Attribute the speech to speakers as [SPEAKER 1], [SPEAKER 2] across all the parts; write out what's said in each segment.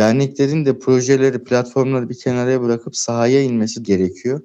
[SPEAKER 1] Derneklerin de projeleri, platformları bir kenara bırakıp sahaya inmesi gerekiyor.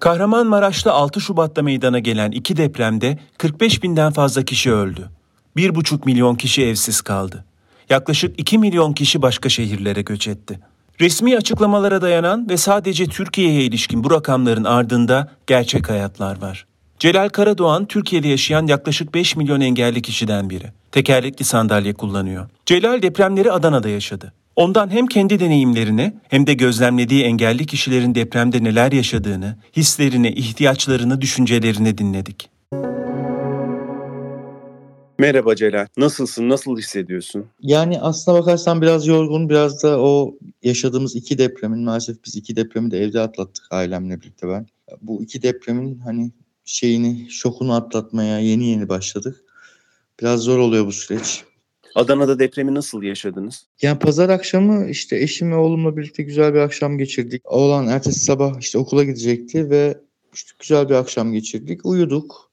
[SPEAKER 2] Kahramanmaraş'ta 6 Şubat'ta meydana gelen iki depremde 45 binden fazla kişi öldü. 1,5 milyon kişi evsiz kaldı. Yaklaşık 2 milyon kişi başka şehirlere göç etti. Resmi açıklamalara dayanan ve sadece Türkiye'ye ilişkin bu rakamların ardında gerçek hayatlar var. Celal Karadoğan Türkiye'de yaşayan yaklaşık 5 milyon engelli kişiden biri. Tekerlekli sandalye kullanıyor. Celal depremleri Adana'da yaşadı. Ondan hem kendi deneyimlerini hem de gözlemlediği engelli kişilerin depremde neler yaşadığını, hislerini, ihtiyaçlarını, düşüncelerini dinledik.
[SPEAKER 3] Merhaba Celal. Nasılsın? Nasıl hissediyorsun?
[SPEAKER 1] Yani aslına bakarsan biraz yorgun, biraz da o yaşadığımız iki depremin maalesef biz iki depremi de evde atlattık ailemle birlikte ben. Bu iki depremin hani şeyini, şokunu atlatmaya yeni yeni başladık. Biraz zor oluyor bu süreç.
[SPEAKER 3] Adana'da depremi nasıl yaşadınız?
[SPEAKER 1] Yani pazar akşamı işte eşim ve oğlumla birlikte güzel bir akşam geçirdik. Oğlan ertesi sabah işte okula gidecekti ve işte güzel bir akşam geçirdik. Uyuduk.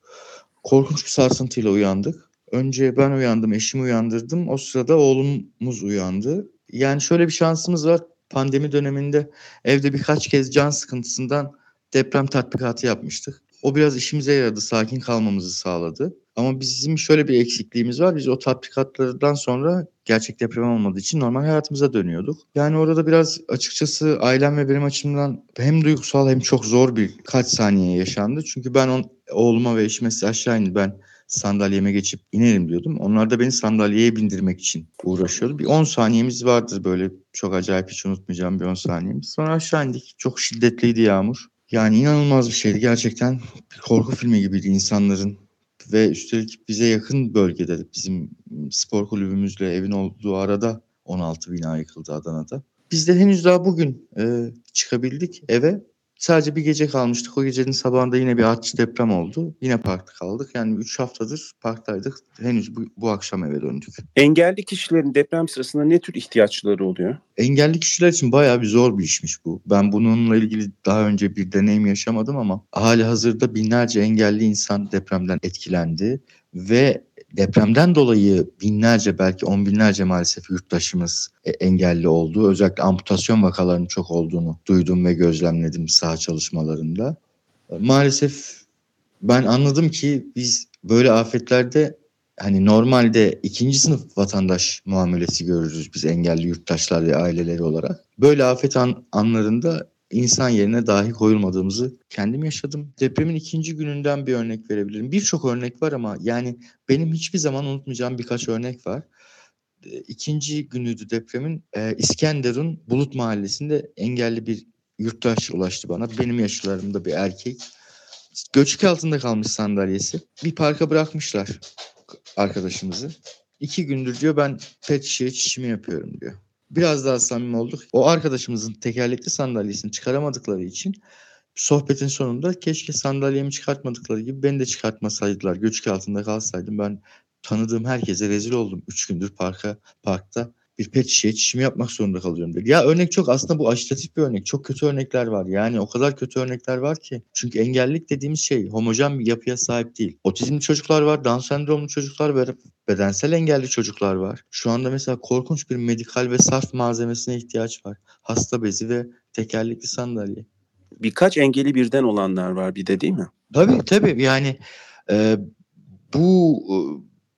[SPEAKER 1] Korkunç bir sarsıntıyla uyandık. Önce ben uyandım, eşimi uyandırdım. O sırada oğlumuz uyandı. Yani şöyle bir şansımız var. Pandemi döneminde evde birkaç kez can sıkıntısından deprem tatbikatı yapmıştık. O biraz işimize yaradı, sakin kalmamızı sağladı. Ama bizim şöyle bir eksikliğimiz var. Biz o tatbikatlardan sonra gerçek deprem olmadığı için normal hayatımıza dönüyorduk. Yani orada biraz açıkçası ailem ve benim açımdan hem duygusal hem çok zor bir kaç saniye yaşandı. Çünkü ben on, oğluma ve eşime aşağı indi. Ben sandalyeme geçip inerim diyordum. Onlar da beni sandalyeye bindirmek için uğraşıyordu. Bir 10 saniyemiz vardır böyle çok acayip hiç unutmayacağım bir 10 saniyemiz. Sonra aşağı indik. Çok şiddetliydi yağmur. Yani inanılmaz bir şeydi gerçekten. Bir korku filmi gibiydi insanların ve üstelik bize yakın bölgede bizim spor kulübümüzle evin olduğu arada 16 bina yıkıldı Adana'da. Biz de henüz daha bugün e, çıkabildik eve. Sadece bir gece kalmıştık. O gecenin sabahında yine bir artçı deprem oldu. Yine parkta kaldık. Yani 3 haftadır parktaydık. Henüz bu, bu akşam eve döndük.
[SPEAKER 3] Engelli kişilerin deprem sırasında ne tür ihtiyaçları oluyor?
[SPEAKER 1] Engelli kişiler için bayağı bir zor bir işmiş bu. Ben bununla ilgili daha önce bir deneyim yaşamadım ama hali hazırda binlerce engelli insan depremden etkilendi ve depremden dolayı binlerce belki on binlerce maalesef yurttaşımız e, engelli oldu. Özellikle amputasyon vakalarının çok olduğunu duydum ve gözlemledim saha çalışmalarında. Maalesef ben anladım ki biz böyle afetlerde hani normalde ikinci sınıf vatandaş muamelesi görürüz biz engelli yurttaşlar ve aileleri olarak. Böyle afet an, anlarında insan yerine dahi koyulmadığımızı kendim yaşadım. Depremin ikinci gününden bir örnek verebilirim. Birçok örnek var ama yani benim hiçbir zaman unutmayacağım birkaç örnek var. İkinci günüydü depremin. Ee, İskenderun Bulut Mahallesi'nde engelli bir yurttaş ulaştı bana. Benim yaşlarımda bir erkek. Göçük altında kalmış sandalyesi. Bir parka bırakmışlar arkadaşımızı. İki gündür diyor ben pet şişeye çişimi yapıyorum diyor. Biraz daha samimi olduk. O arkadaşımızın tekerlekli sandalyesini çıkaramadıkları için sohbetin sonunda keşke sandalyemi çıkartmadıkları gibi beni de çıkartmasaydılar. Göçük altında kalsaydım ben tanıdığım herkese rezil oldum. Üç gündür parka, parkta bir pet şişeye çişimi yapmak zorunda kalıyorum dedi. Ya örnek çok aslında bu ajitatif bir örnek. Çok kötü örnekler var. Yani o kadar kötü örnekler var ki. Çünkü engellilik dediğimiz şey homojen bir yapıya sahip değil. Otizmli çocuklar var, Down sendromlu çocuklar var, bedensel engelli çocuklar var. Şu anda mesela korkunç bir medikal ve sarf malzemesine ihtiyaç var. Hasta bezi ve tekerlekli sandalye.
[SPEAKER 3] Birkaç engeli birden olanlar var bir de değil mi?
[SPEAKER 1] Tabii tabii yani e, bu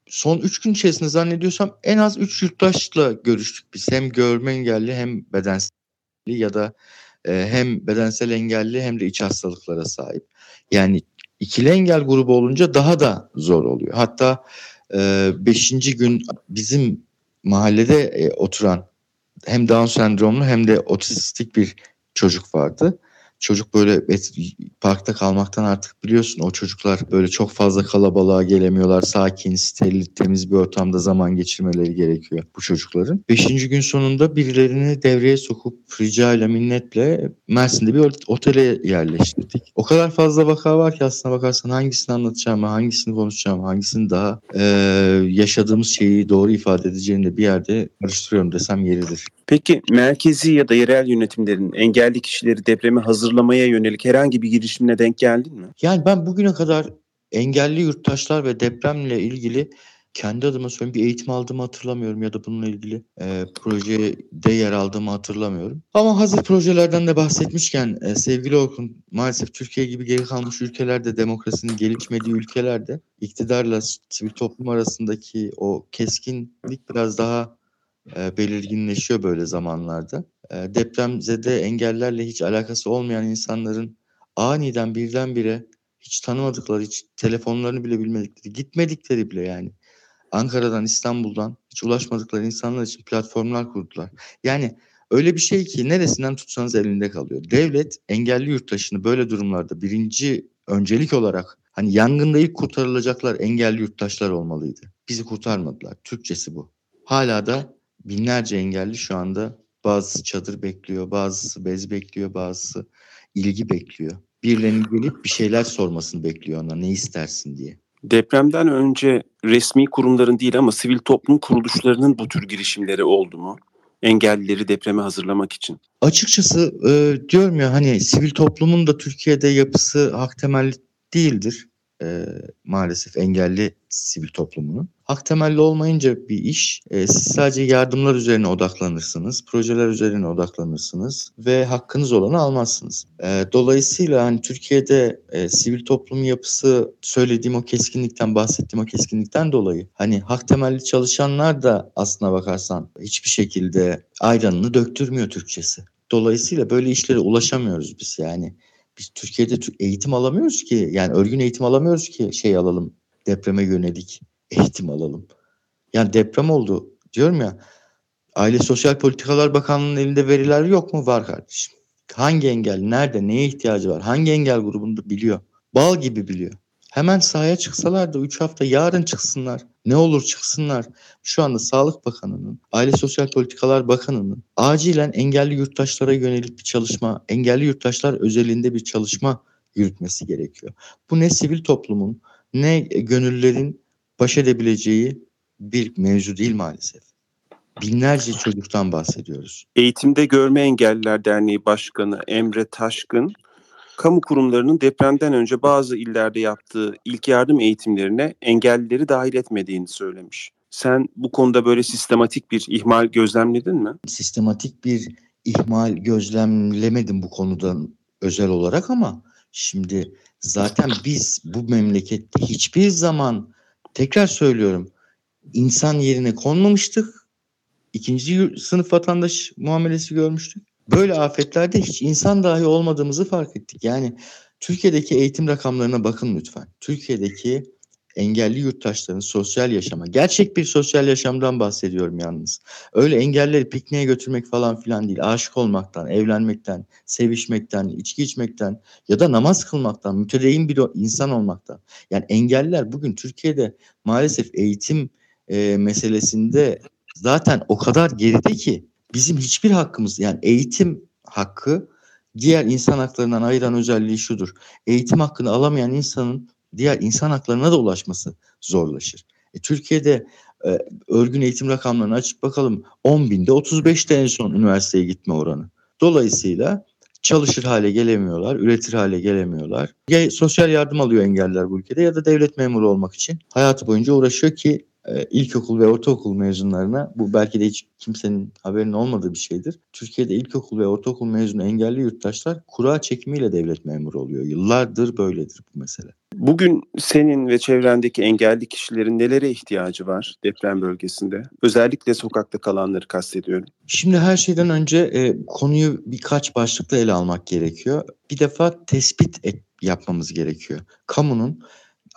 [SPEAKER 1] son 3 gün içerisinde zannediyorsam en az 3 yurttaşla görüştük biz. Hem görme engelli hem bedensel ya da e, hem bedensel engelli hem de iç hastalıklara sahip. Yani ikili engel grubu olunca daha da zor oluyor. Hatta 5. E, gün bizim mahallede e, oturan hem Down sendromlu hem de otistik bir çocuk vardı çocuk böyle parkta kalmaktan artık biliyorsun o çocuklar böyle çok fazla kalabalığa gelemiyorlar. Sakin, steril, temiz bir ortamda zaman geçirmeleri gerekiyor bu çocukların. Beşinci gün sonunda birilerini devreye sokup rica minnetle Mersin'de bir otele yerleştirdik. O kadar fazla vaka var ki aslına bakarsan hangisini anlatacağımı, hangisini konuşacağımı, hangisini daha e, yaşadığımız şeyi doğru ifade edeceğini de bir yerde karıştırıyorum desem yeridir.
[SPEAKER 3] Peki merkezi ya da yerel yönetimlerin engelli kişileri depreme hazırlamaya yönelik herhangi bir girişimine denk geldin mi?
[SPEAKER 1] Yani ben bugüne kadar engelli yurttaşlar ve depremle ilgili kendi adıma söyleyeyim bir eğitim aldığımı hatırlamıyorum ya da bununla ilgili e, projede yer aldığımı hatırlamıyorum. Ama hazır projelerden de bahsetmişken e, sevgili Orkun maalesef Türkiye gibi geri kalmış ülkelerde demokrasinin gelişmediği ülkelerde iktidarla sivil toplum arasındaki o keskinlik biraz daha e, belirginleşiyor böyle zamanlarda. E, depremzede engellerle hiç alakası olmayan insanların aniden birdenbire hiç tanımadıkları, hiç telefonlarını bile bilmedikleri, gitmedikleri bile yani Ankara'dan, İstanbul'dan hiç ulaşmadıkları insanlar için platformlar kurdular. Yani öyle bir şey ki neresinden tutsanız elinde kalıyor. Devlet engelli yurttaşını böyle durumlarda birinci öncelik olarak hani yangında ilk kurtarılacaklar engelli yurttaşlar olmalıydı. Bizi kurtarmadılar. Türkçesi bu. Hala da binlerce engelli şu anda bazısı çadır bekliyor, bazısı bez bekliyor, bazısı ilgi bekliyor. Birilerinin gelip bir şeyler sormasını bekliyor ona ne istersin diye.
[SPEAKER 3] Depremden önce resmi kurumların değil ama sivil toplum kuruluşlarının bu tür girişimleri oldu mu? Engellileri depreme hazırlamak için.
[SPEAKER 1] Açıkçası e, diyorum ya hani sivil toplumun da Türkiye'de yapısı hak temelli değildir. E, maalesef engelli sivil toplumunun. Hak temelli olmayınca bir iş e, siz sadece yardımlar üzerine odaklanırsınız, projeler üzerine odaklanırsınız ve hakkınız olanı almazsınız. E, dolayısıyla hani Türkiye'de e, sivil toplum yapısı söylediğim o keskinlikten bahsettiğim o keskinlikten dolayı hani hak temelli çalışanlar da aslına bakarsan hiçbir şekilde ayranını döktürmüyor Türkçesi. Dolayısıyla böyle işlere ulaşamıyoruz biz yani. Biz Türkiye'de eğitim alamıyoruz ki yani örgün eğitim alamıyoruz ki şey alalım depreme yönelik eğitim alalım. Yani deprem oldu diyorum ya Aile Sosyal Politikalar Bakanlığı'nın elinde veriler yok mu? Var kardeşim. Hangi engel, nerede, neye ihtiyacı var? Hangi engel grubunda biliyor. Bal gibi biliyor. Hemen sahaya çıksalar da 3 hafta yarın çıksınlar. Ne olur çıksınlar. Şu anda Sağlık Bakanı'nın, Aile Sosyal Politikalar Bakanı'nın acilen engelli yurttaşlara yönelik bir çalışma, engelli yurttaşlar özelinde bir çalışma yürütmesi gerekiyor. Bu ne sivil toplumun ne gönüllerin baş edebileceği bir mevzu değil maalesef. Binlerce çocuktan bahsediyoruz.
[SPEAKER 3] Eğitimde Görme Engelliler Derneği Başkanı Emre Taşkın, kamu kurumlarının depremden önce bazı illerde yaptığı ilk yardım eğitimlerine engellileri dahil etmediğini söylemiş. Sen bu konuda böyle sistematik bir ihmal gözlemledin mi?
[SPEAKER 1] Sistematik bir ihmal gözlemlemedim bu konudan özel olarak ama şimdi zaten biz bu memlekette hiçbir zaman tekrar söylüyorum insan yerine konmamıştık. İkinci sınıf vatandaş muamelesi görmüştük. Böyle afetlerde hiç insan dahi olmadığımızı fark ettik. Yani Türkiye'deki eğitim rakamlarına bakın lütfen. Türkiye'deki engelli yurttaşların sosyal yaşama, gerçek bir sosyal yaşamdan bahsediyorum yalnız. Öyle engelleri pikniğe götürmek falan filan değil. Aşık olmaktan, evlenmekten, sevişmekten, içki içmekten ya da namaz kılmaktan, mütedeyyin bir insan olmaktan. Yani engelliler bugün Türkiye'de maalesef eğitim e, meselesinde zaten o kadar geride ki bizim hiçbir hakkımız yani eğitim hakkı diğer insan haklarından ayıran özelliği şudur. Eğitim hakkını alamayan insanın diğer insan haklarına da ulaşması zorlaşır. E, Türkiye'de e, örgün eğitim rakamlarını açıp bakalım 10 binde 35'te en son üniversiteye gitme oranı. Dolayısıyla çalışır hale gelemiyorlar, üretir hale gelemiyorlar. Ya sosyal yardım alıyor engeller bu ülkede ya da devlet memuru olmak için hayatı boyunca uğraşıyor ki e, ilkokul ve ortaokul mezunlarına bu belki de hiç kimsenin haberinin olmadığı bir şeydir. Türkiye'de ilkokul ve ortaokul mezunu engelli yurttaşlar kura çekimiyle devlet memuru oluyor. Yıllardır böyledir bu mesele.
[SPEAKER 3] Bugün senin ve çevrendeki engelli kişilerin nelere ihtiyacı var deprem bölgesinde? Özellikle sokakta kalanları kastediyorum.
[SPEAKER 1] Şimdi her şeyden önce e, konuyu birkaç başlıkla ele almak gerekiyor. Bir defa tespit et, yapmamız gerekiyor. Kamunun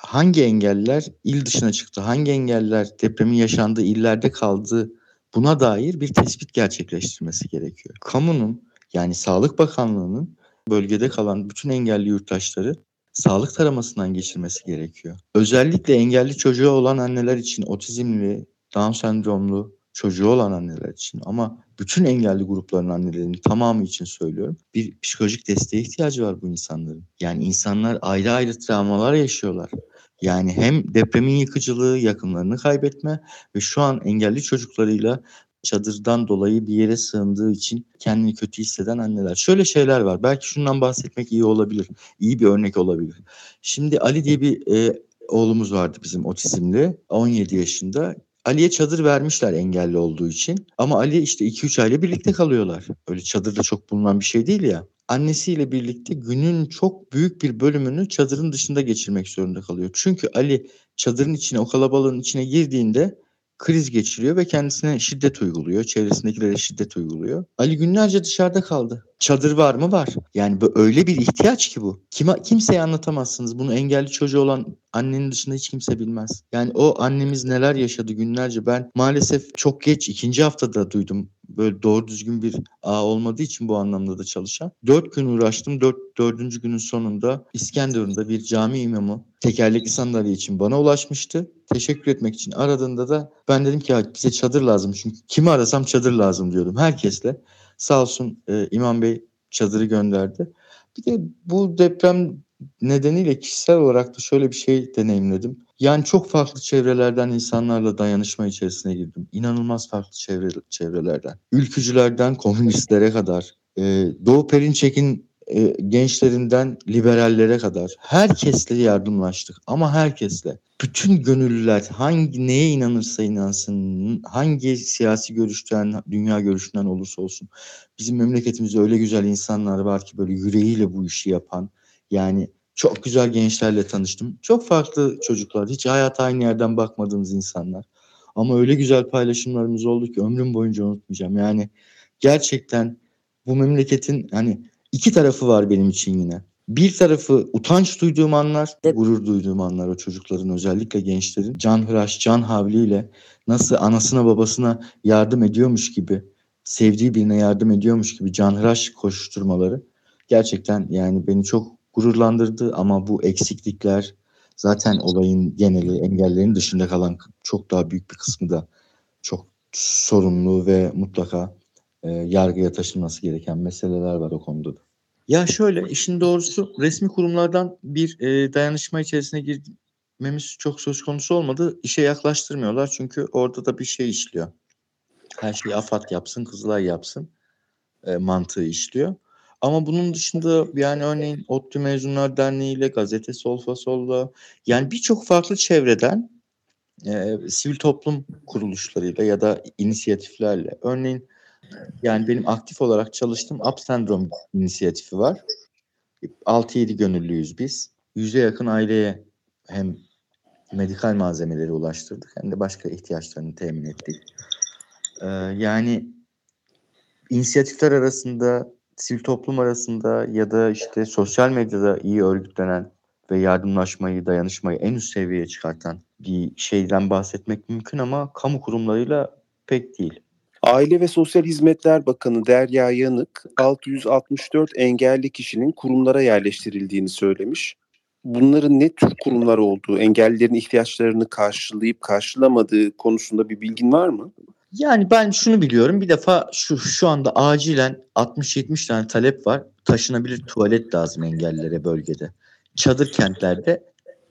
[SPEAKER 1] hangi engeller il dışına çıktı, hangi engeller depremin yaşandığı illerde kaldı buna dair bir tespit gerçekleştirmesi gerekiyor. Kamunun yani Sağlık Bakanlığı'nın bölgede kalan bütün engelli yurttaşları sağlık taramasından geçirmesi gerekiyor. Özellikle engelli çocuğu olan anneler için otizmli, Down sendromlu çocuğu olan anneler için ama bütün engelli grupların annelerinin tamamı için söylüyorum. Bir psikolojik desteğe ihtiyacı var bu insanların. Yani insanlar ayrı ayrı travmalar yaşıyorlar. Yani hem depremin yıkıcılığı, yakınlarını kaybetme ve şu an engelli çocuklarıyla çadırdan dolayı bir yere sığındığı için kendini kötü hisseden anneler. Şöyle şeyler var. Belki şundan bahsetmek iyi olabilir. İyi bir örnek olabilir. Şimdi Ali diye bir e, oğlumuz vardı bizim otizmli. 17 yaşında. Ali'ye çadır vermişler engelli olduğu için. Ama Ali işte 2-3 aile birlikte kalıyorlar. Öyle çadırda çok bulunan bir şey değil ya. Annesiyle birlikte günün çok büyük bir bölümünü çadırın dışında geçirmek zorunda kalıyor. Çünkü Ali çadırın içine, o kalabalığın içine girdiğinde kriz geçiriyor ve kendisine şiddet uyguluyor. Çevresindekilere şiddet uyguluyor. Ali günlerce dışarıda kaldı. Çadır var mı? Var. Yani bu öyle bir ihtiyaç ki bu. Kime, kimseye anlatamazsınız. Bunu engelli çocuğu olan annenin dışında hiç kimse bilmez. Yani o annemiz neler yaşadı günlerce. Ben maalesef çok geç ikinci haftada duydum. Böyle doğru düzgün bir ağ olmadığı için bu anlamda da çalışan. Dört gün uğraştım. Dört, dördüncü günün sonunda İskenderun'da bir cami imamı tekerlekli sandalye için bana ulaşmıştı. Teşekkür etmek için aradığında da ben dedim ki ya bize çadır lazım. Çünkü kimi arasam çadır lazım diyordum herkesle. Sağ olsun e, İmam Bey çadırı gönderdi. Bir de bu deprem nedeniyle kişisel olarak da şöyle bir şey deneyimledim. Yani çok farklı çevrelerden insanlarla dayanışma içerisine girdim. İnanılmaz farklı çevre, çevrelerden. Ülkücülerden komünistlere kadar. E, Doğu Perinçek'in e, gençlerinden liberallere kadar herkesle yardımlaştık ama herkesle. Bütün gönüllüler hangi neye inanırsa inansın, hangi siyasi görüşten, dünya görüşünden olursa olsun bizim memleketimizde öyle güzel insanlar var ki böyle yüreğiyle bu işi yapan. Yani çok güzel gençlerle tanıştım. Çok farklı çocuklar, hiç hayata aynı yerden bakmadığımız insanlar. Ama öyle güzel paylaşımlarımız oldu ki ömrüm boyunca unutmayacağım. Yani gerçekten bu memleketin hani iki tarafı var benim için yine. Bir tarafı utanç duyduğum anlar, gurur duyduğum anlar o çocukların özellikle gençlerin. Can hıraş, can havliyle nasıl anasına babasına yardım ediyormuş gibi, sevdiği birine yardım ediyormuş gibi can hıraş koşturmaları gerçekten yani beni çok gururlandırdı. Ama bu eksiklikler zaten olayın geneli engellerin dışında kalan çok daha büyük bir kısmı da çok sorumlu ve mutlaka e, yargıya taşınması gereken meseleler var o konuda da. Ya şöyle işin doğrusu resmi kurumlardan bir e, dayanışma içerisine girmemiz çok söz konusu olmadı. İşe yaklaştırmıyorlar çünkü orada da bir şey işliyor. Her şeyi AFAD yapsın, Kızılay yapsın e, mantığı işliyor. Ama bunun dışında yani örneğin ODTÜ Mezunlar Derneği ile Gazete Solfa Sol'la yani birçok farklı çevreden e, sivil toplum kuruluşlarıyla ya da inisiyatiflerle örneğin yani benim aktif olarak çalıştığım Up Sendrom inisiyatifi var. 6-7 gönüllüyüz biz. Yüze yakın aileye hem medikal malzemeleri ulaştırdık hem de başka ihtiyaçlarını temin ettik. Ee, yani inisiyatifler arasında, sivil toplum arasında ya da işte sosyal medyada iyi örgütlenen ve yardımlaşmayı, dayanışmayı en üst seviyeye çıkartan bir şeyden bahsetmek mümkün ama kamu kurumlarıyla pek değil.
[SPEAKER 3] Aile ve Sosyal Hizmetler Bakanı Derya Yanık 664 engelli kişinin kurumlara yerleştirildiğini söylemiş. Bunların ne tür kurumlar olduğu, engellilerin ihtiyaçlarını karşılayıp karşılamadığı konusunda bir bilgin var mı?
[SPEAKER 1] Yani ben şunu biliyorum. Bir defa şu şu anda acilen 60-70 tane talep var. Taşınabilir tuvalet lazım engellilere bölgede. Çadır kentlerde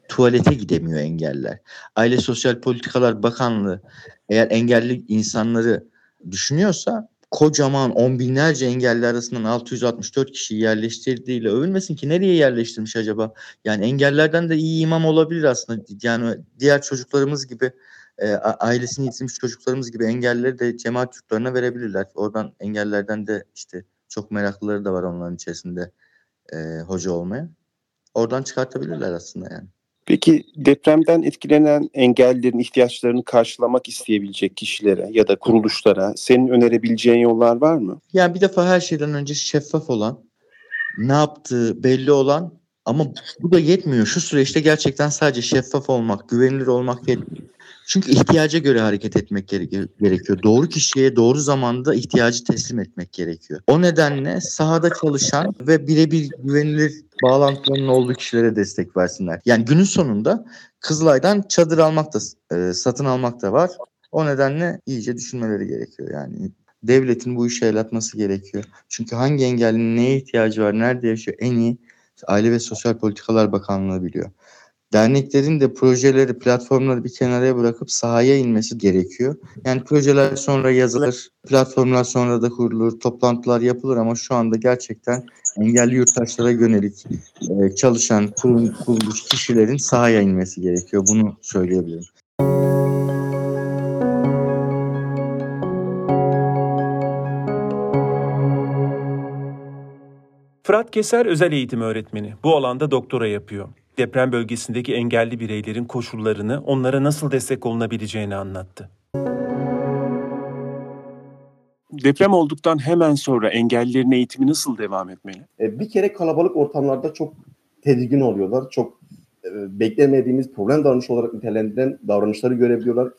[SPEAKER 1] tuvalete gidemiyor engelliler. Aile Sosyal Politikalar Bakanlığı eğer engelli insanları düşünüyorsa kocaman on binlerce engelli arasından 664 kişiyi yerleştirdiğiyle övünmesin ki nereye yerleştirmiş acaba? Yani engellerden de iyi imam olabilir aslında. Yani diğer çocuklarımız gibi e, ailesini yitirmiş çocuklarımız gibi engellileri de cemaat yurtlarına verebilirler. Oradan engellerden de işte çok meraklıları da var onların içerisinde e, hoca olmaya. Oradan çıkartabilirler aslında yani.
[SPEAKER 3] Peki depremden etkilenen engellilerin ihtiyaçlarını karşılamak isteyebilecek kişilere ya da kuruluşlara senin önerebileceğin yollar var mı?
[SPEAKER 1] Yani bir defa her şeyden önce şeffaf olan, ne yaptığı belli olan ama bu da yetmiyor. Şu süreçte gerçekten sadece şeffaf olmak, güvenilir olmak yetmiyor. Çünkü ihtiyaca göre hareket etmek gerekiyor. Doğru kişiye doğru zamanda ihtiyacı teslim etmek gerekiyor. O nedenle sahada çalışan ve birebir güvenilir bağlantılarının olduğu kişilere destek versinler. Yani günün sonunda Kızılay'dan çadır almak da e, satın almak da var. O nedenle iyice düşünmeleri gerekiyor. Yani devletin bu işe el atması gerekiyor. Çünkü hangi engellinin neye ihtiyacı var, nerede yaşıyor en iyi Aile ve Sosyal Politikalar Bakanlığı biliyor. Derneklerin de projeleri, platformları bir kenara bırakıp sahaya inmesi gerekiyor. Yani projeler sonra yazılır, platformlar sonra da kurulur, toplantılar yapılır ama şu anda gerçekten engelli yurttaşlara yönelik e, çalışan kurum, kuruluş kişilerin sahaya inmesi gerekiyor. Bunu söyleyebilirim.
[SPEAKER 2] Fırat Keser özel eğitim öğretmeni. Bu alanda doktora yapıyor. Deprem bölgesindeki engelli bireylerin koşullarını, onlara nasıl destek olunabileceğini anlattı.
[SPEAKER 3] Deprem olduktan hemen sonra engellilerin eğitimi nasıl devam etmeli?
[SPEAKER 4] E, bir kere kalabalık ortamlarda çok tedirgin oluyorlar. Çok e, beklemediğimiz problem davranış olarak nitelendirilen davranışları görebiliyorlar.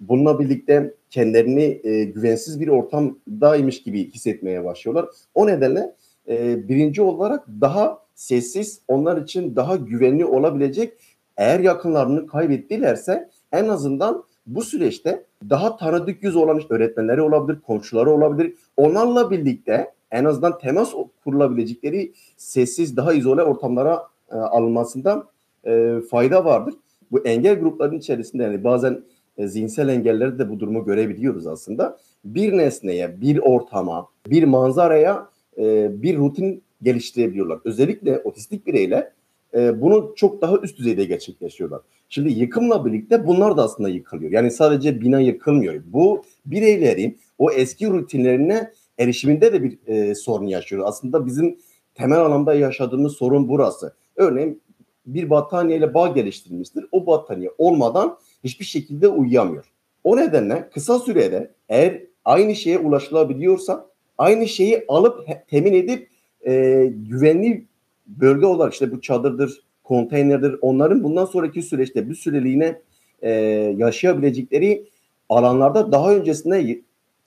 [SPEAKER 4] Bununla birlikte kendilerini e, güvensiz bir ortamdaymış gibi hissetmeye başlıyorlar. O nedenle e, birinci olarak daha sessiz, onlar için daha güvenli olabilecek eğer yakınlarını kaybettilerse en azından bu süreçte daha tanıdık yüz olan öğretmenleri olabilir, komşuları olabilir. Onlarla birlikte en azından temas kurulabilecekleri sessiz, daha izole ortamlara e, alınmasında e, fayda vardır. Bu engel gruplarının içerisinde yani bazen e, zihinsel engellerde de bu durumu görebiliyoruz aslında. Bir nesneye, bir ortama, bir manzaraya e, bir rutin geliştirebiliyorlar. Özellikle otistik bireyler e, bunu çok daha üst düzeyde gerçekleşiyorlar. Şimdi yıkımla birlikte bunlar da aslında yıkılıyor. Yani sadece bina yıkılmıyor. Bu bireylerin o eski rutinlerine erişiminde de bir e, sorun yaşıyor. Aslında bizim temel anlamda yaşadığımız sorun burası. Örneğin bir battaniyeyle bağ geliştirilmiştir. O battaniye olmadan hiçbir şekilde uyuyamıyor. O nedenle kısa sürede eğer aynı şeye ulaşılabiliyorsa aynı şeyi alıp temin edip e, güvenli bölge olarak işte bu çadırdır, konteynerdir onların bundan sonraki süreçte bir süreliğine e, yaşayabilecekleri alanlarda daha öncesinde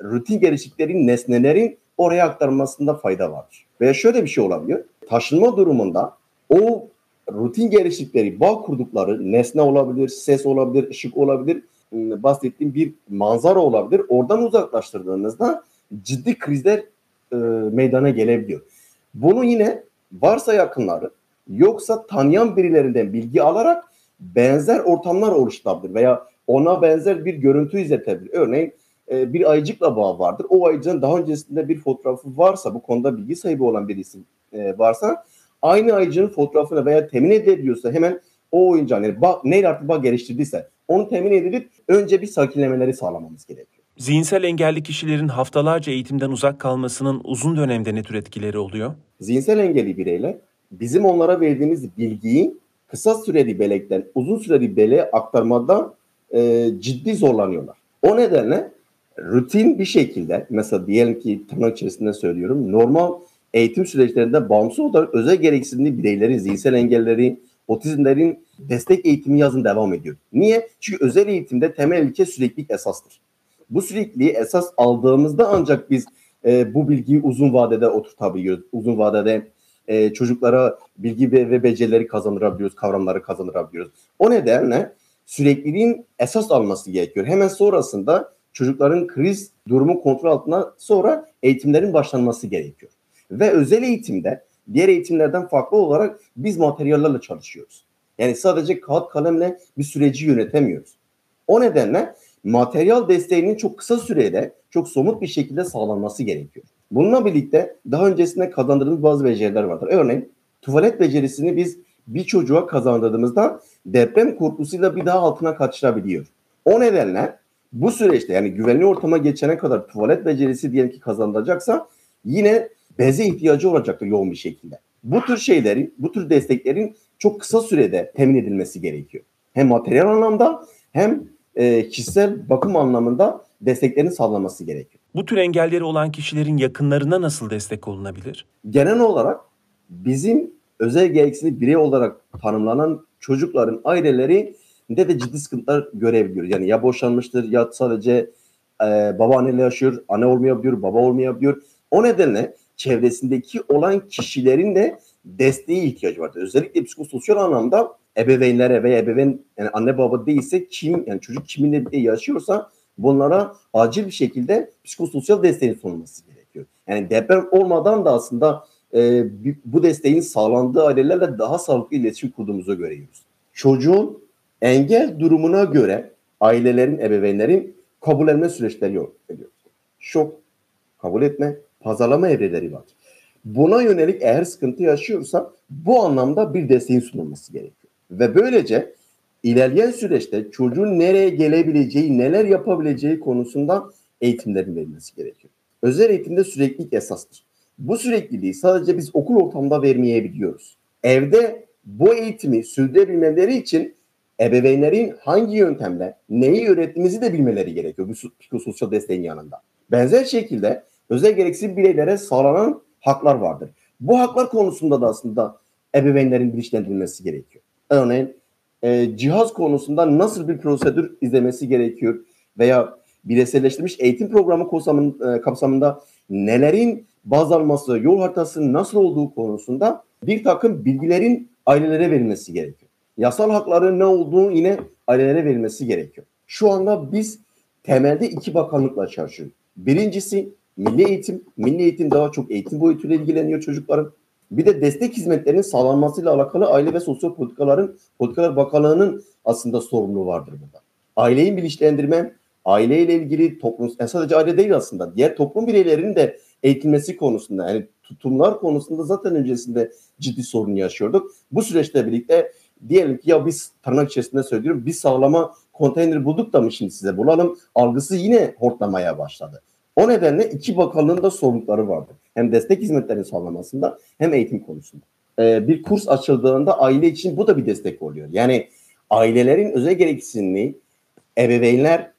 [SPEAKER 4] rutin geliştikleri nesnelerin oraya aktarılmasında fayda vardır. Veya şöyle bir şey olabiliyor. Taşınma durumunda o rutin geliştikleri, bağ kurdukları nesne olabilir, ses olabilir, ışık olabilir, bahsettiğim bir manzara olabilir. Oradan uzaklaştırdığınızda ciddi krizler e, meydana gelebiliyor. Bunu yine varsa yakınları yoksa tanıyan birilerinden bilgi alarak benzer ortamlar oluşturabilir veya ona benzer bir görüntü izletebilir. Örneğin e, bir ayıcıkla bağ vardır. O ayıcığın daha öncesinde bir fotoğrafı varsa, bu konuda bilgi sahibi olan birisi e, varsa aynı ayıcığın fotoğrafını veya temin edebiliyorsa hemen o oyuncağın yani bağ, neyle artık bağ geliştirdiyse onu temin edilip önce bir sakinlemeleri sağlamamız gerekiyor.
[SPEAKER 2] Zihinsel engelli kişilerin haftalarca eğitimden uzak kalmasının uzun dönemde ne tür etkileri oluyor?
[SPEAKER 4] Zihinsel engelli bireyler bizim onlara verdiğimiz bilgiyi kısa süreli belekten uzun süreli beleğe aktarmada e, ciddi zorlanıyorlar. O nedenle rutin bir şekilde mesela diyelim ki tırnak içerisinde söylüyorum normal eğitim süreçlerinde bağımsız olarak özel gereksinimli bireylerin, zihinsel engelleri, otizmlerin destek eğitimi yazın devam ediyor. Niye? Çünkü özel eğitimde temel ilke süreklilik esastır. Bu sürekliliği esas aldığımızda ancak biz e, bu bilgiyi uzun vadede oturtabiliyoruz. Uzun vadede e, çocuklara bilgi ve, ve becerileri kazandırabiliyoruz, kavramları kazandırabiliyoruz. O nedenle sürekliliğin esas alması gerekiyor. Hemen sonrasında çocukların kriz durumu kontrol altına sonra eğitimlerin başlanması gerekiyor. Ve özel eğitimde diğer eğitimlerden farklı olarak biz materyallerle çalışıyoruz. Yani sadece kağıt kalemle bir süreci yönetemiyoruz. O nedenle materyal desteğinin çok kısa sürede çok somut bir şekilde sağlanması gerekiyor. Bununla birlikte daha öncesinde kazandırdığımız bazı beceriler vardır. Örneğin tuvalet becerisini biz bir çocuğa kazandırdığımızda deprem korkusuyla bir daha altına kaçırabiliyor. O nedenle bu süreçte yani güvenli ortama geçene kadar tuvalet becerisi diyelim ki kazanılacaksa yine beze ihtiyacı olacaktır yoğun bir şekilde. Bu tür şeylerin, bu tür desteklerin çok kısa sürede temin edilmesi gerekiyor. Hem materyal anlamda hem e, kişisel bakım anlamında desteklerin sağlanması gerekiyor.
[SPEAKER 2] Bu tür engelleri olan kişilerin yakınlarına nasıl destek olunabilir?
[SPEAKER 4] Genel olarak bizim özel gereksinimli birey olarak tanımlanan çocukların aileleri de de ciddi sıkıntılar görebiliyoruz. Yani ya boşanmıştır ya sadece e, babaanneyle yaşıyor, anne olmayabiliyor, baba olmayabiliyor. O nedenle çevresindeki olan kişilerin de desteği ihtiyacı vardır. Özellikle psikososyal anlamda ebeveynlere veya ebeveyn yani anne baba değilse kim yani çocuk kiminle yaşıyorsa bunlara acil bir şekilde psikososyal desteğin sunulması gerekiyor. Yani deprem olmadan da aslında e, bu desteğin sağlandığı ailelerle daha sağlıklı iletişim kurduğumuzu görüyoruz. çocuğun engel durumuna göre ailelerin, ebeveynlerin kabul etme süreçleri yok. Şok, kabul etme, pazarlama evreleri var. Buna yönelik eğer sıkıntı yaşıyorsa bu anlamda bir desteğin sunulması gerekiyor. Ve böylece ilerleyen süreçte çocuğun nereye gelebileceği, neler yapabileceği konusunda eğitimlerin verilmesi gerekiyor. Özel eğitimde süreklilik esastır. Bu sürekliliği sadece biz okul ortamında vermeyebiliyoruz. Evde bu eğitimi sürdürebilmeleri için ebeveynlerin hangi yöntemle neyi öğrettiğimizi de bilmeleri gerekiyor bu psikososyal desteğin yanında. Benzer şekilde özel gereksiz bireylere sağlanan haklar vardır. Bu haklar konusunda da aslında ebeveynlerin bilinçlendirilmesi gerekiyor. Örneğin e, cihaz konusunda nasıl bir prosedür izlemesi gerekiyor veya bireyselleştirilmiş eğitim programı kapsamında, e, kapsamında nelerin baz alması, yol haritası nasıl olduğu konusunda bir takım bilgilerin ailelere verilmesi gerekiyor. Yasal hakların ne olduğunu yine ailelere verilmesi gerekiyor. Şu anda biz temelde iki bakanlıkla çalışıyoruz. Birincisi milli eğitim. Milli eğitim daha çok eğitim boyutuyla ilgileniyor çocukların. Bir de destek hizmetlerinin sağlanmasıyla alakalı Aile ve Sosyal Politikaların Politikalar Bakanlığı'nın aslında sorumluluğu vardır burada. Aileyi bilinçlendirme, aileyle ilgili toplum, yani sadece aile değil aslında diğer toplum bireylerinin de eğitilmesi konusunda yani tutumlar konusunda zaten öncesinde ciddi sorun yaşıyorduk. Bu süreçte birlikte diyelim ki ya biz tırnak içerisinde söylüyorum biz sağlama konteyner bulduk da mı şimdi size bulalım algısı yine hortlamaya başladı. O nedenle iki bakanlığın da sorumlulukları vardı. Hem destek hizmetlerinin sağlamasında hem eğitim konusunda. Ee, bir kurs açıldığında aile için bu da bir destek oluyor. Yani ailelerin özel gereksinimliği ebeveynler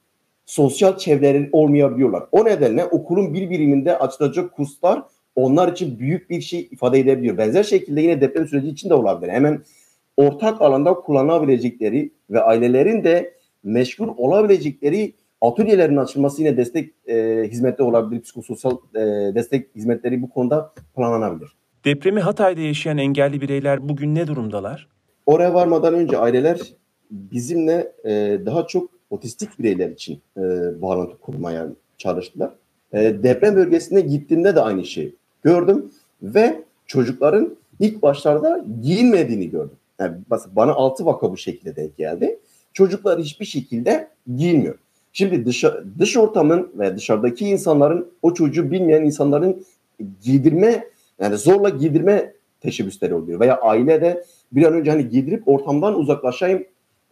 [SPEAKER 4] sosyal çevreleri olmayabiliyorlar. O nedenle okulun bir biriminde açılacak kurslar onlar için büyük bir şey ifade edebiliyor. Benzer şekilde yine deprem süreci için de olabilir. Hemen ortak alanda kullanabilecekleri ve ailelerin de meşgul olabilecekleri atölyelerin açılması yine destek e, hizmeti olabilir. Psikososyal e, destek hizmetleri bu konuda planlanabilir.
[SPEAKER 2] Depremi Hatay'da yaşayan engelli bireyler bugün ne durumdalar?
[SPEAKER 4] Oraya varmadan önce aileler bizimle e, daha çok otistik bireyler için e, bağlantı kurmaya çalıştılar. E, deprem bölgesine gittiğimde de aynı şeyi gördüm ve çocukların ilk başlarda giyinmediğini gördüm. Yani bana altı vaka bu şekilde denk geldi. Çocuklar hiçbir şekilde giyinmiyor. Şimdi dış, dış ortamın ve dışarıdaki insanların o çocuğu bilmeyen insanların giydirme yani zorla giydirme teşebbüsleri oluyor. Veya aile de bir an önce hani giydirip ortamdan uzaklaşayım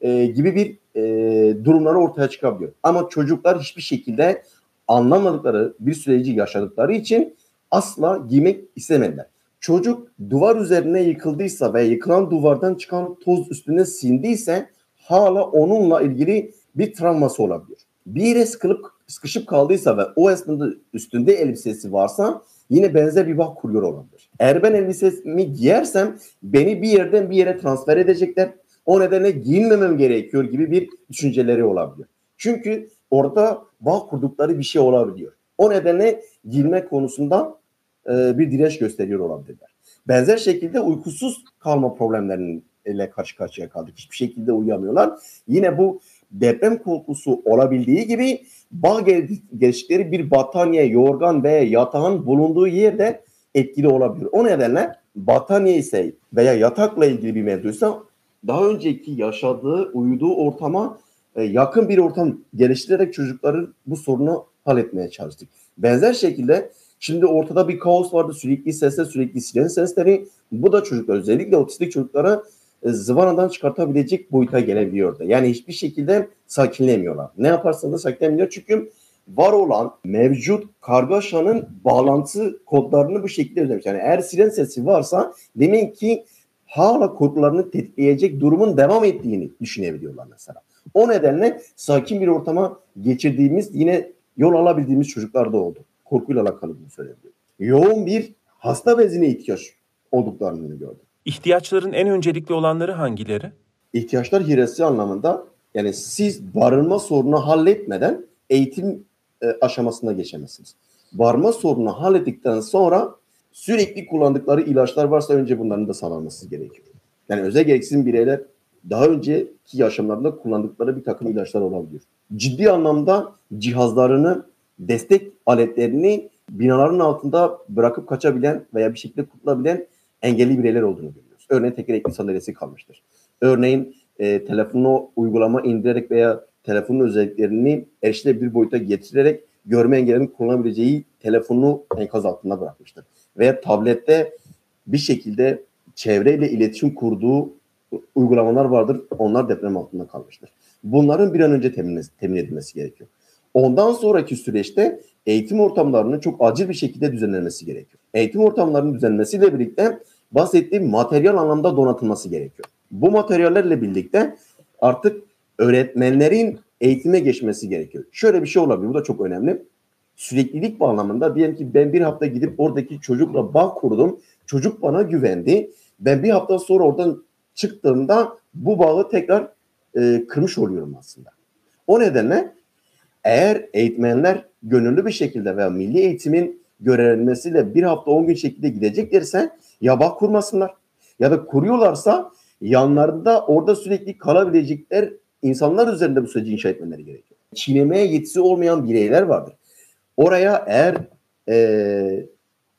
[SPEAKER 4] e, gibi bir e, durumları ortaya çıkabiliyor. Ama çocuklar hiçbir şekilde anlamadıkları bir süreci yaşadıkları için asla giymek istemediler. Çocuk duvar üzerine yıkıldıysa ve yıkılan duvardan çıkan toz üstüne sindiyse hala onunla ilgili bir travması olabilir. Bir yere sıkılıp sıkışıp kaldıysa ve o esnada üstünde elbisesi varsa yine benzer bir bağ kuruyor olabilir. Eğer ben elbisemi giyersem beni bir yerden bir yere transfer edecekler. O nedenle giyinmemem gerekiyor gibi bir düşünceleri olabilir. Çünkü orada bağ kurdukları bir şey olabiliyor. O nedenle giyinme konusunda e, bir direnç gösteriyor olabilirler. Benzer şekilde uykusuz kalma problemlerinin ile karşı karşıya kaldık. Hiçbir şekilde uyuyamıyorlar. Yine bu deprem korkusu olabildiği gibi bağ geliştikleri bir battaniye, yorgan ve yatağın bulunduğu yerde etkili olabilir. O nedenle battaniye ise veya yatakla ilgili bir mevzuysa daha önceki yaşadığı, uyuduğu ortama e, yakın bir ortam geliştirerek çocukların bu sorunu halletmeye çalıştık. Benzer şekilde şimdi ortada bir kaos vardı. Sürekli sesler, sürekli siren sesleri. Bu da çocuklar özellikle otistik çocuklara zıvanadan çıkartabilecek boyuta gelebiliyordu. Yani hiçbir şekilde sakinlemiyorlar. Ne yaparsanız da sakinlemiyor. Çünkü var olan mevcut kargaşanın bağlantı kodlarını bu şekilde ödemiş. Yani eğer siren sesi varsa demek ki hala korkularını tetikleyecek durumun devam ettiğini düşünebiliyorlar mesela. O nedenle sakin bir ortama geçirdiğimiz yine yol alabildiğimiz çocuklar da oldu. Korkuyla alakalı bunu söyleyebilirim. Yoğun bir hasta bezine ihtiyaç olduklarını gördüm.
[SPEAKER 2] İhtiyaçların en öncelikli olanları hangileri?
[SPEAKER 4] İhtiyaçlar hiyerarşisi anlamında yani siz barınma sorunu halletmeden eğitim e, aşamasına geçemezsiniz. Barınma sorunu hallettikten sonra sürekli kullandıkları ilaçlar varsa önce bunların da sağlanması gerekiyor. Yani özel gereksinim bireyler daha önceki yaşamlarında kullandıkları bir takım ilaçlar olabiliyor. Ciddi anlamda cihazlarını, destek aletlerini binaların altında bırakıp kaçabilen veya bir şekilde kurtulabilen engelli bireyler olduğunu görüyoruz. Örneğin tekerlekli sandalyesi kalmıştır. Örneğin e, telefonu uygulama indirerek veya telefonun özelliklerini erişilebilir boyuta getirerek görme engellinin kullanabileceği telefonu enkaz altında bırakmıştır. Veya tablette bir şekilde çevreyle iletişim kurduğu uygulamalar vardır. Onlar deprem altında kalmıştır. Bunların bir an önce temin, temin edilmesi gerekiyor. Ondan sonraki süreçte eğitim ortamlarının çok acil bir şekilde düzenlenmesi gerekiyor. Eğitim ortamlarının düzenlenmesiyle birlikte bahsettiğim materyal anlamda donatılması gerekiyor. Bu materyallerle birlikte artık öğretmenlerin eğitime geçmesi gerekiyor. Şöyle bir şey olabilir, bu da çok önemli. Süreklilik bağlamında diyelim ki ben bir hafta gidip oradaki çocukla bağ kurdum. Çocuk bana güvendi. Ben bir hafta sonra oradan çıktığımda bu bağı tekrar e, kırmış oluyorum aslında. O nedenle eğer eğitmenler gönüllü bir şekilde veya milli eğitimin görevlenmesiyle bir hafta 10 gün şekilde gideceklerse ya bağ kurmasınlar ya da kuruyorlarsa yanlarında orada sürekli kalabilecekler insanlar üzerinde bu süreci inşa etmeleri gerekiyor. Çiğnemeye yetisi olmayan bireyler vardır. Oraya eğer e,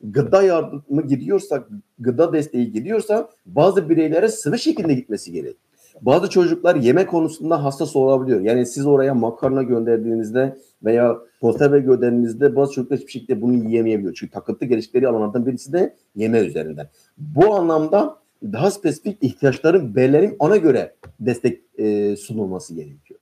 [SPEAKER 4] gıda yardımı gidiyorsa, gıda desteği gidiyorsa bazı bireylere sıvı şekilde gitmesi gerekiyor. Bazı çocuklar yemek konusunda hassas olabiliyor. Yani siz oraya makarna gönderdiğinizde veya konserve gönderdiğinizde bazı çocuklar hiçbir şekilde bunu yiyemeyebiliyor. Çünkü takıntı geliştikleri alanlardan birisi de yeme üzerinden. Bu anlamda daha spesifik ihtiyaçların belirlenip ona göre destek e, sunulması gerekiyor.